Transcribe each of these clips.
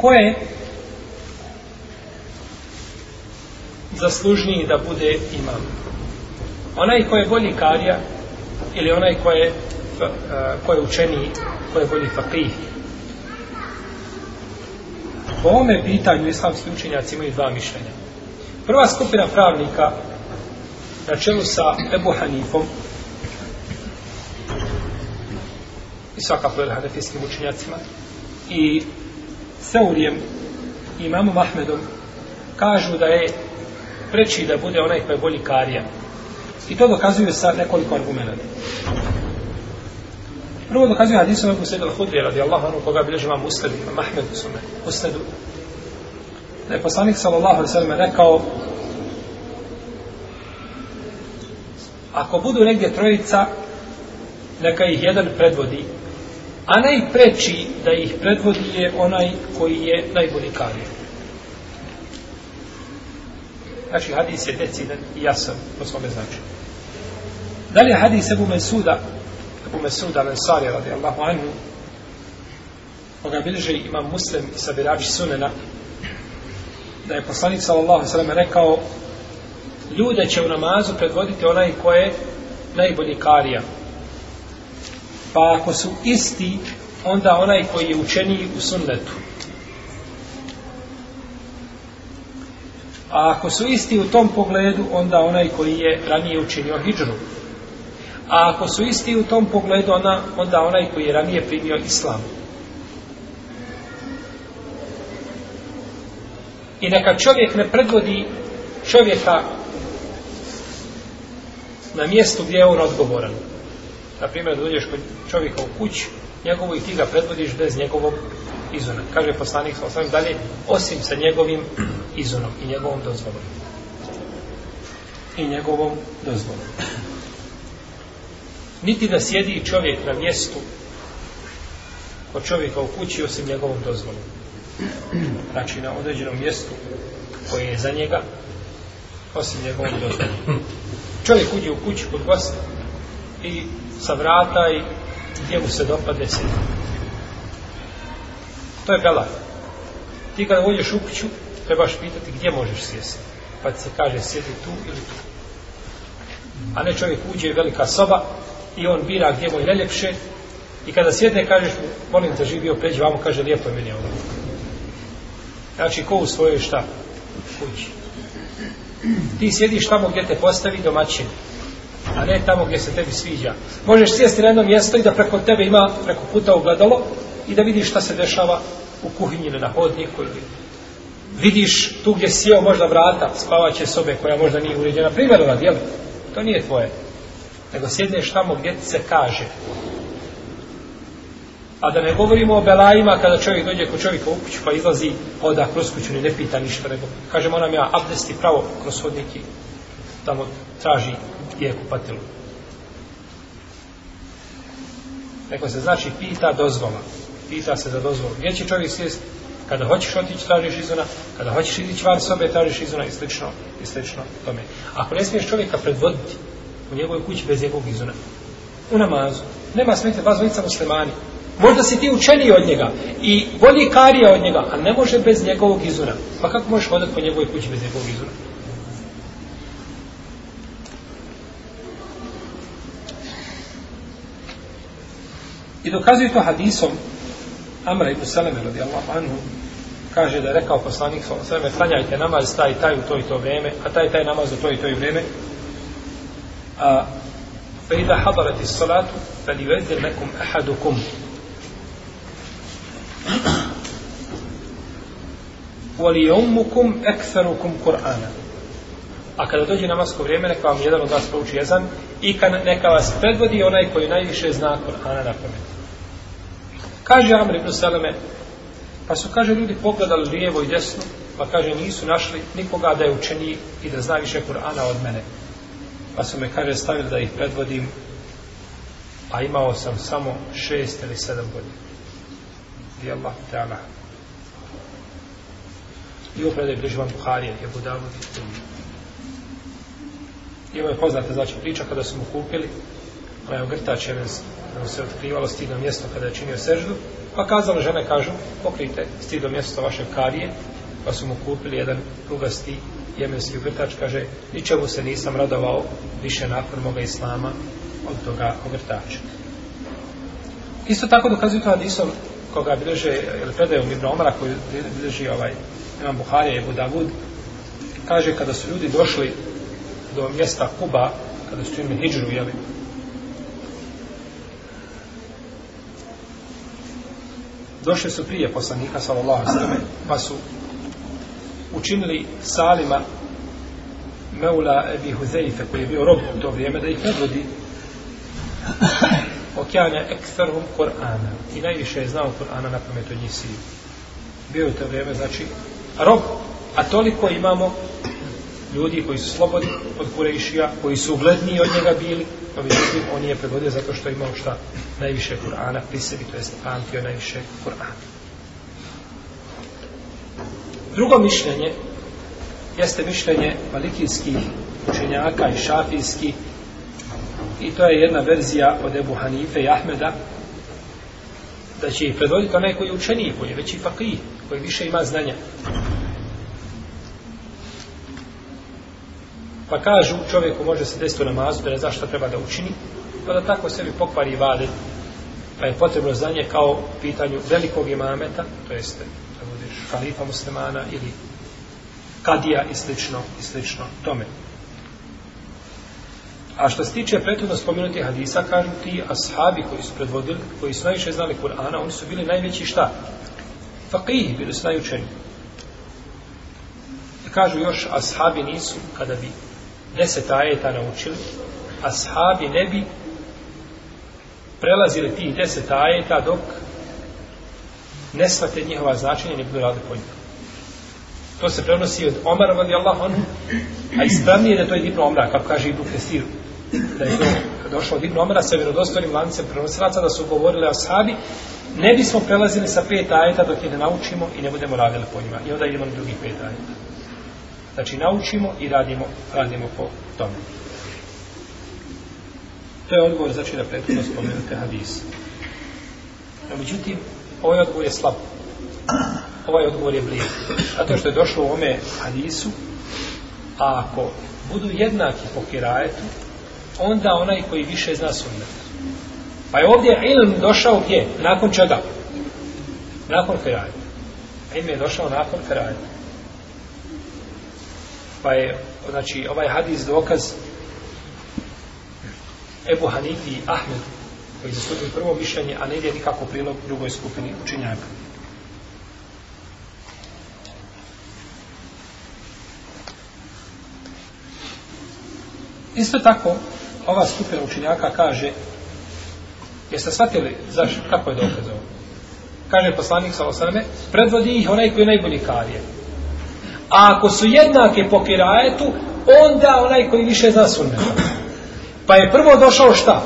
ko je zaslužniji da bude imam onaj ko je bolji karija ili onaj ko je ko je učeniji ko je bolji fakih po ome pitanju islamski učenjaci imaju dva mišljenja prva skupina pravnika na čelu sa Ebu Hanifom i svakako je hanefijskim učenjacima i Seurijem i imamom Ahmedom kažu da je preći da bude onaj koji je bolji karija. I to dokazuju sa nekoliko argumenta. Prvo dokazuje hadisom Ebu Sejda al-Hudrija radi Allah, ono koga bilježe vam ustadu, imam Ahmed u sume, ustadu. Da je poslanik sallallahu alaihi sallam rekao Ako budu negdje trojica, neka ih jedan predvodi, a najpreči da ih predvodi je onaj koji je najbolji kadir. Znači, hadis je deciden i jasan po svome značaju. Da li je hadis Ebu Mesuda, Ebu Mesuda Mensari, radi Allahu anhu, koga bilže imam muslim i sabirači sunena, da je poslanik sallallahu sallam rekao, ljude će u namazu predvoditi onaj koje je najbolji karija, pa ako su isti onda onaj koji je učeniji u sunnetu a ako su isti u tom pogledu onda onaj koji je ranije učinio hijđru a ako su isti u tom pogledu onda, onda onaj koji je ranije primio islam i neka čovjek ne predvodi čovjeka na mjestu gdje je on odgovoran na primjer dođeš kod čovjeka u kući njegovu i ti ga predvodiš bez njegovog izuna. Kaže poslanik sa osam dalje, osim sa njegovim izunom i njegovom dozvolom. I njegovom dozvolom. Niti da sjedi čovjek na mjestu kod čovjeka u kući osim njegovom dozvolom. Znači na određenom mjestu koje je za njega osim njegovom dozvolom. Čovjek uđe u kući kod gosta i sa vrata i gdje mu se dopade se. To je bela. Ti kada uđeš u kuću, trebaš pitati gdje možeš sjesti. Pa ti se kaže sjedi tu ili tu. A ne čovjek uđe u velika soba i on bira gdje mu je najljepše i kada sjedne kažeš mu, molim te živio, pređi vamo, kaže lijepo je meni ovo. Znači, ko u svojoj šta? Kući. Ti sjediš tamo gdje te postavi domaćin a ne tamo gdje se tebi sviđa. Možeš sjesti na jedno mjesto i da preko tebe ima preko puta ugledalo i da vidiš šta se dešava u kuhinji ili na hodniku ili vidiš tu gdje sjeo možda vrata spavaće sobe koja možda nije uređena. Primjer rad, jel? To nije tvoje. Nego sjedneš tamo gdje ti se kaže. A da ne govorimo o belajima kada čovjek dođe kod čovjeka u kuću pa izlazi, oda kroz kuću ne pita ništa nego kaže moram ja abdesti pravo kroz hodniki tamo traži je kupatilu. Neko se znači pita dozvola. Pita se za dozvolu. Gdje će čovjek sjest? Kada hoćeš otići, tražiš izona. Kada hoćeš izići van sobe, tražiš izona i slično, i slično tome. Ako ne smiješ čovjeka predvoditi u njegovoj kući bez njegovog izona, u namazu, nema smete vas vojica muslimani. Možda si ti učeniji od njega i bolji karija od njega, a ne može bez njegovog izona. Pa kako možeš hodati po njegovoj kući bez njegovog izona? I dokazuje to hadisom Amra ibn Salame radijallahu anhu kaže da je rekao poslanik Salame klanjajte namaz taj taj u to i to vrijeme a taj taj namaz u to i to i vrijeme a fe ida hadarati salatu fe li vedir nekum ahadukum wa li ummukum ekferukum kur'ana a kada dođe namasko vrijeme, neka vam jedan od vas prouči jezan i kad neka vas predvodi onaj koji najviše zna Kur'ana na pamet. Kaže Amr ibn Salome, pa su, kaže, ljudi pogledali lijevo i desno, pa kaže, nisu našli nikoga da je učeni i da zna više Kur'ana od mene. Pa su me, kaže, stavili da ih predvodim, a imao sam samo šest ili sedam godina. I Allah, te I upredaj bliži vam Buharije, je budavu, je budavu. I ovo je poznata znači priča kada su mu kupili onaj pa ogrtač je nam se otkrivalo stidno mjesto kada je činio seždu pa kazale žene kažu pokrite stidno mjesto vaše karije pa su mu kupili jedan rugasti jemenski ogrtač kaže ničemu se nisam radovao više nakon moga islama od toga ogrtača isto tako dokazuju to Adisom koga bileže, ili predaju Ibn Omara koji bileži ovaj Imam Buharija i Budavud kaže kada su ljudi došli do mjesta Kuba, kada su imali hijđru, jeli? Došli su prije poslanika, sallallahu sallam, pa su učinili Salima Meula Ebi Huzeife, koji je bio rob u to vrijeme, da ih predvodi okjane ekferhum Kur'ana. I najviše je znao Kur'ana na pamet od njih Bio je to vrijeme, znači, rob, a toliko imamo ljudi koji su slobodni od Kurejšija, koji su ugledniji od njega bili, pa međutim, on je predvodio zato što je imao šta najviše Kur'ana pri sebi, to je pamtio najviše Kur'ana. Drugo mišljenje jeste mišljenje malikijskih učenjaka i šafijski i to je jedna verzija od Ebu Hanife i Ahmeda da će ih predvoditi onaj koji je učeniji, koji je veći fakih, koji više ima znanja. Pa kažu čovjeku može se desiti u namazu da ne zna šta treba da učini, pa da tako sebi pokvari vade, pa je potrebno znanje kao pitanju velikog imameta, to jeste da budeš kalifa muslimana ili kadija i slično, i slično tome. A što se tiče prethodno spomenuti hadisa, kažu ti ashabi koji su predvodili, koji su najviše znali Kur'ana, oni su bili najveći šta? Faqih, bili su najučeni. I kažu još, ashabi nisu, kada bi deset ajeta naučili, a sahabi ne bi prelazili tih deset ajeta dok ne shvate njihova značenja i ne budu rade po njih. To se prenosi od Omara vodi Allah, on, a ispravnije da to je Ibn Omra, kako kaže Ibn Kestir, da je to došlo od Ibn Omara sa vjerodostojnim lancem prenosilaca da su govorili o sahabi, ne bismo prelazili sa pet ajeta dok je ne naučimo i ne budemo radili po njima. I onda idemo na drugih pet ajeta. Znači, naučimo i radimo, radimo po tome. To je odgovor, znači, da prethodno spomenute hadis. No, međutim, ovaj odgovor je slab. Ovaj odgovor je blijed. A to što je došlo u ome hadisu, a ako budu jednaki po kirajetu, onda onaj koji više zna sunnet. Pa je ovdje ilm došao gdje? Nakon čega? Nakon kirajeta. Ilm je došao nakon kirajeta pa je znači ovaj hadis dokaz Ebu Hanifi i Ahmed koji zastupio prvo mišljenje a ne ide nikako prilog drugoj skupini učinjaka Isto tako, ova skupina učinjaka kaže, jeste shvatili zašto, kako je dokaz ovo? Kaže poslanik sa osrame, predvodi ih onaj koji je najbolji karijer. A ako su jednake po kirajetu, onda onaj koji više zna sunneta. Pa je prvo došao šta?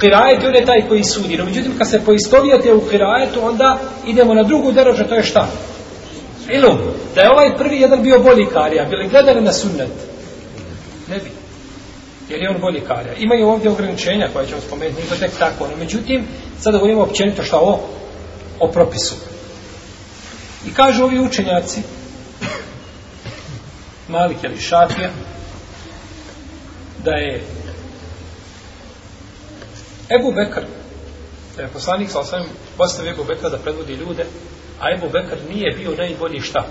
Kirajet je taj koji sudi. No, međutim, kad se poistovijate u kirajetu, onda idemo na drugu deražu, to je šta? Ilu, da je ovaj prvi jedan bio bolji karija, bili gledali na sunnet? Ne bi. Jer je on bolji karija. Imaju ovdje ograničenja koje ćemo spomenuti, nije to tek tako. No, međutim, sada govorimo općenito šta o, o propisu. I kažu ovi učenjaci, Malik ili Šafija da je Ebu Bekr da je poslanik sa osvim postavio Ebu Bekra da predvodi ljude a Ebu Bekr nije bio najbolji šta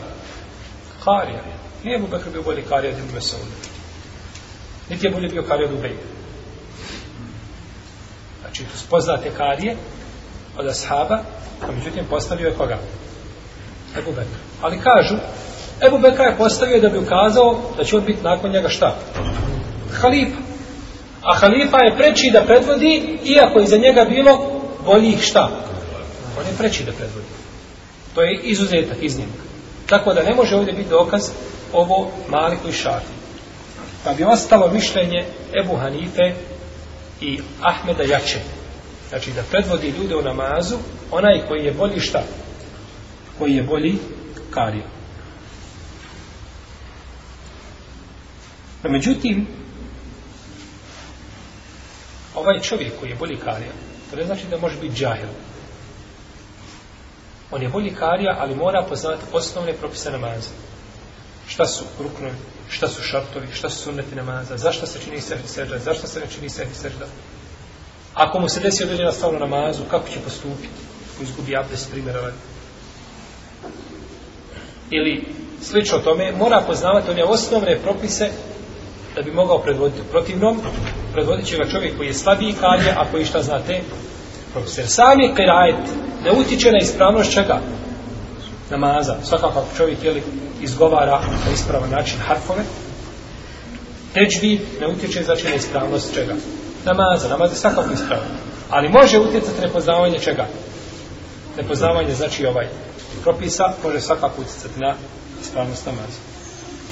Karija nije Ebu Bekr bio bolji Karija od Ibn Mesauda niti je bolji bio Karija od Ubejda znači spoznate Karije od Ashaba a međutim postavio je koga Ebu Bekr ali kažu Ebu Bekra je postavio da bi ukazao da će on biti nakon njega šta? Halifa. A halifa je preči da predvodi, iako iza njega bilo boljih šta? On je preči da predvodi. To je izuzetak iznimka. Tako da ne može ovdje biti dokaz ovo Maliku i Šafi. Pa bi ostalo mišljenje Ebu Hanife i Ahmeda Jače. Znači da predvodi ljude u namazu, onaj koji je bolji šta? Koji je bolji? Karija. Pa međutim, ovaj čovjek koji je bolji karija, to ne znači da može biti džahil. On je bolji karija, ali mora poznavati osnovne propise namaza. Šta su rukne, šta su šartovi, šta su sunneti namaza, zašto se čini sehri sežda, zašto se ne čini sehri sežda. Ako mu se desi određena stav na namazu, kako će postupiti? Ako izgubi abdes, primjera ovaj. radi. Ili, slično tome, mora poznavati one osnovne propise da bi mogao predvoditi u protivnom, predvodit će ga čovjek koji je slabiji kalje, a koji šta znate, propis. Jer sam je kirajet, ne utiče na ispravnost čega? Namaza. Svakako ako čovjek jeli, izgovara na ispravan način harfove, teđbi ne utiče znači na ispravnost čega? Namaza. Namaz je svakako ispravan. Ali može utjecati nepoznavanje čega? Nepoznavanje znači ovaj propisa, može svakako utjecati na ispravnost namaza.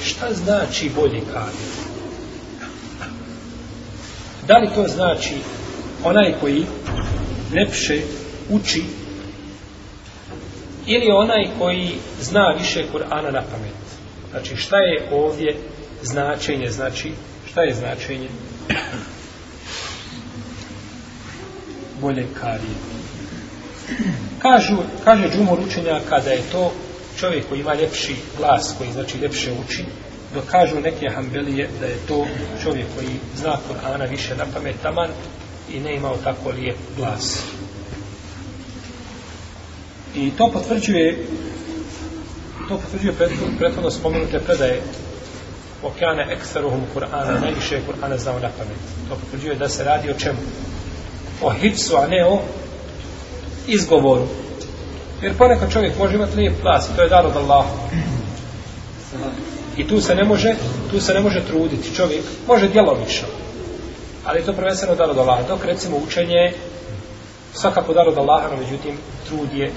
Šta znači bolji kalje? Da li to znači onaj koji lepše uči ili onaj koji zna više Kur'ana na pamet? Znači šta je ovdje značenje? Znači šta je značenje? Bolje karije. Kažu, kaže džumor učenja kada je to čovjek koji ima ljepši glas, koji znači ljepše uči, dok kažu neke hambelije da je to čovjek koji zna Kur'ana više na pamet taman i ne imao tako lijep glas. I to potvrđuje to potvrđuje prethodno, prethodno spomenute predaje okane ekstaruhum Kur'ana, najviše je Kur'ana znao na pamet. To potvrđuje da se radi o čemu? O hipsu, a ne o izgovoru. Jer ponekad čovjek može imati lijep glas, to je dar od Allaha. I tu se ne može, tu se ne može truditi čovjek, može djelomično. Ali je to prvenstveno dar od Allaha, dok recimo učenje svakako dar od Allaha, no međutim trud je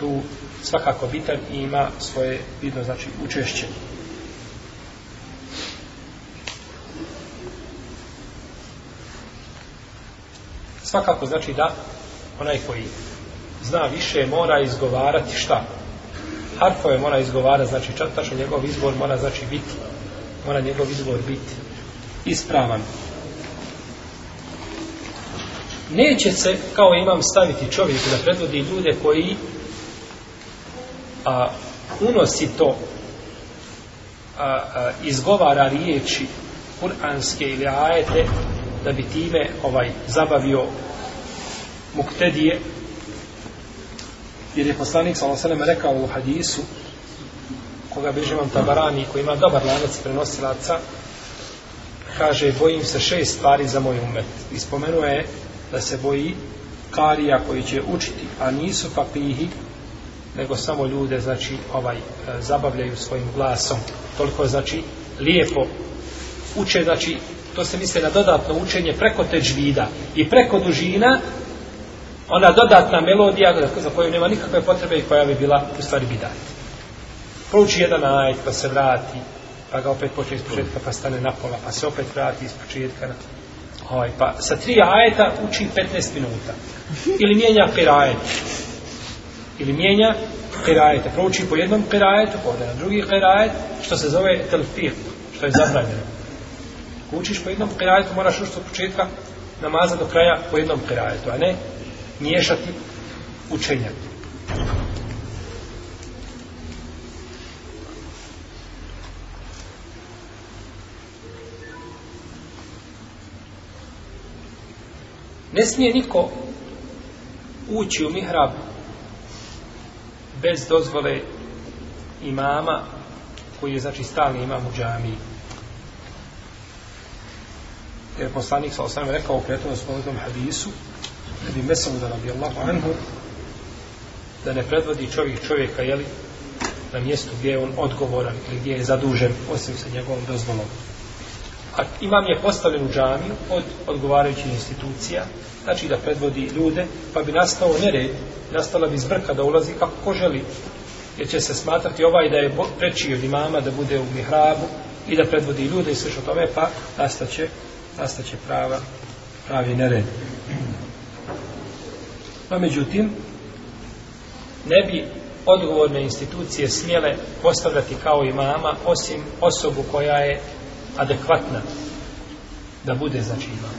tu svakako bitan i ima svoje vidno znači učešće. Svakako znači da onaj koji zna više mora izgovarati šta? harfove mora izgovara, znači tačno njegov izbor mora znači biti, mora njegov izbor biti ispravan. Neće se, kao imam, staviti čovjek da predvodi ljude koji a, unosi to, a, a, izgovara riječi kuranske ili ajete, da bi time ovaj zabavio muktedije, jer je poslanik s.a.v. rekao u hadisu koga bi živam tabarani koji ima dobar lanac prenosilaca kaže bojim se šest stvari za moj umet i spomenuje da se boji karija koji će učiti a nisu papihi nego samo ljude znači ovaj zabavljaju svojim glasom toliko znači lijepo uče znači to se misli na dodatno učenje preko teđvida i preko dužina ona dodatna melodija za koju nema nikakve potrebe i koja bi bila u stvari bidat. Prouči jedan ajt, pa se vrati, pa ga opet počne iz početka, pa stane na pola, pa se opet vrati iz početka. Ovaj, pa sa tri ajeta uči 15 minuta. Ili mijenja per ajet. Ili mijenja per ajeta. Prouči po jednom per ajetu, pa ode na drugi per ajet, što se zove telfir, što je zabranjeno. Ko učiš po jednom per ajetu, moraš ušto od početka namaza do kraja po jednom per ajetu, a ne miješati učenja. Ne smije niko ući u mihrab bez dozvole imama koji je znači stalni imam u džami. Jer poslanik sa osam rekao u kretom spomenutom hadisu bi mesamu da rabi Allahu anhu da ne predvodi čovjek čovjeka jeli, na mjestu gdje je on odgovoran ili gdje je zadužen osim sa njegovom dozvolom a imam je postavljen u džamiju od odgovarajućih institucija znači da predvodi ljude pa bi nastao nered nastala bi zbrka da ulazi kako ko želi jer će se smatrati ovaj da je preći od imama da bude u mihrabu i da predvodi ljude i sve što tome pa nastaće, nastaće prava pravi nered Pa međutim, ne bi odgovorne institucije smjele postavljati kao imama osim osobu koja je adekvatna da bude znači imam.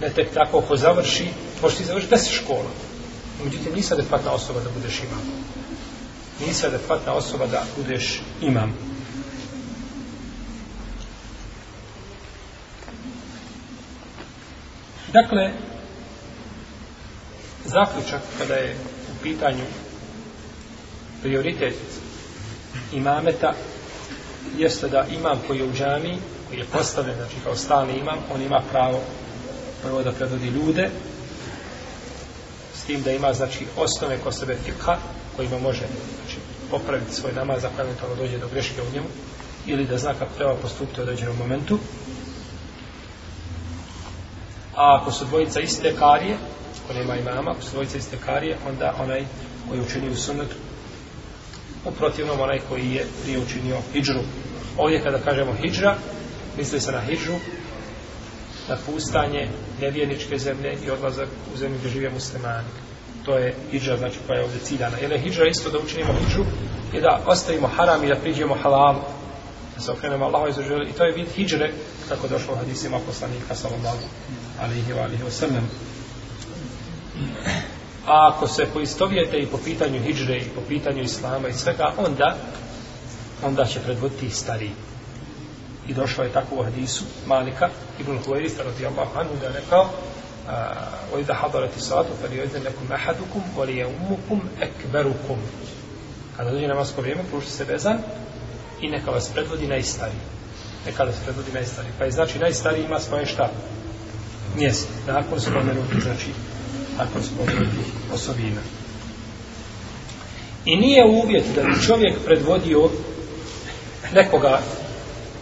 Ne tek tako ko završi, pošto ti završi deset škola. Međutim, nisi adekvatna osoba da budeš imam. Nisi adekvatna osoba da budeš imam. Dakle, zaključak kada je u pitanju prioritet imameta jeste da imam koji je u džami koji je postavljen, znači kao stalni imam on ima pravo prvo da predvodi ljude s tim da ima znači osnove ko sebe fikha kojima može znači, popraviti svoj namaz ako eventualno dođe do greške u njemu ili da zna kako treba postupiti u određenom momentu a ako su dvojica iste karije ako nema imama, ako su dvojice iz tekarije, onda onaj koji je učinio sunnet, uprotivno onaj koji je nije učinio hijđru. Ovdje kada kažemo hijđra, misli se na hijđru, na pustanje nevjerničke zemlje i odlazak u zemlju gdje žive muslimani. To je hijđra, znači koja je ovdje ciljana. Jer je hijđra isto da učinimo hijđru i da ostavimo haram i da priđemo halalu da se okrenemo Allaho i i to je vid hijđre, kako došlo u hadisima poslanika, sallallahu alaihi wa alaihi wa sallam. A ako se poistovijete i po pitanju hijdre i po pitanju islama i svega, onda onda će predvoditi stari. I došlo je tako u hadisu Malika ibn Huwairisa radi Allahu anhu da je rekao a, وَإِذَا حَضَرَتِ سَلَاتُ فَلِيُوَذِنْ لَكُمْ أَحَدُكُمْ وَلِيَوْمُكُمْ أَكْبَرُكُمْ Kada dođe namasko vrijeme, pruši se vezan i neka vas predvodi najstari. Neka vas predvodi najstari. Pa je znači najstari ima svoje šta? Mjesto. Nakon spomenuti, znači, tako spomenuti osobina. I nije uvjet da bi čovjek predvodio nekoga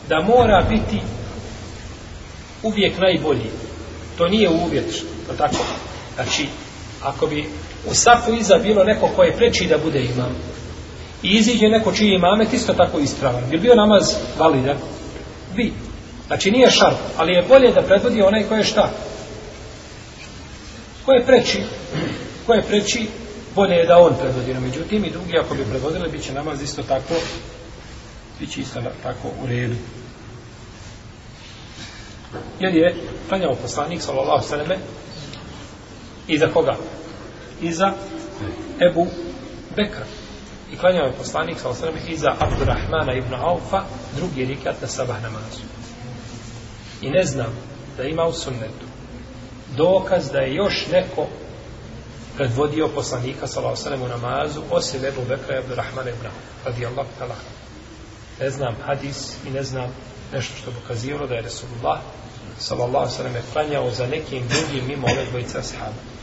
da mora biti uvijek najbolji. To nije uvjet, to tako. Znači, ako bi u safu iza bilo neko koje preči da bude imam, i iziđe neko čiji imame, isto tako ispravan. Bi bio namaz validan? Bi. Znači nije šart, ali je bolje da predvodi onaj koji je šta? Ko je preči? Ko je preči? Bolje je da on predvodi. No, međutim, i drugi, ako bi predvodili, bit će namaz isto tako, bit će isto tako u redu. Jer je klanjao poslanik, sallallahu sallam, iza koga? Iza Ebu Bekra. I klanjao je poslanik, sallallahu sallam, iza Abdurrahmana ibn Aufa, drugi rikat na sabah namazu. I ne znam da ima u sunnetu dokaz da je još neko predvodio poslanika sallallahu namazu osim Ebu Bekra i Abdurrahman ibn radijallahu ta'ala ne znam hadis i ne znam nešto što bi ukazivalo da je Resulullah sallallahu alejhi ve sellem klanjao za nekim drugim mimo ove dvojice ashaba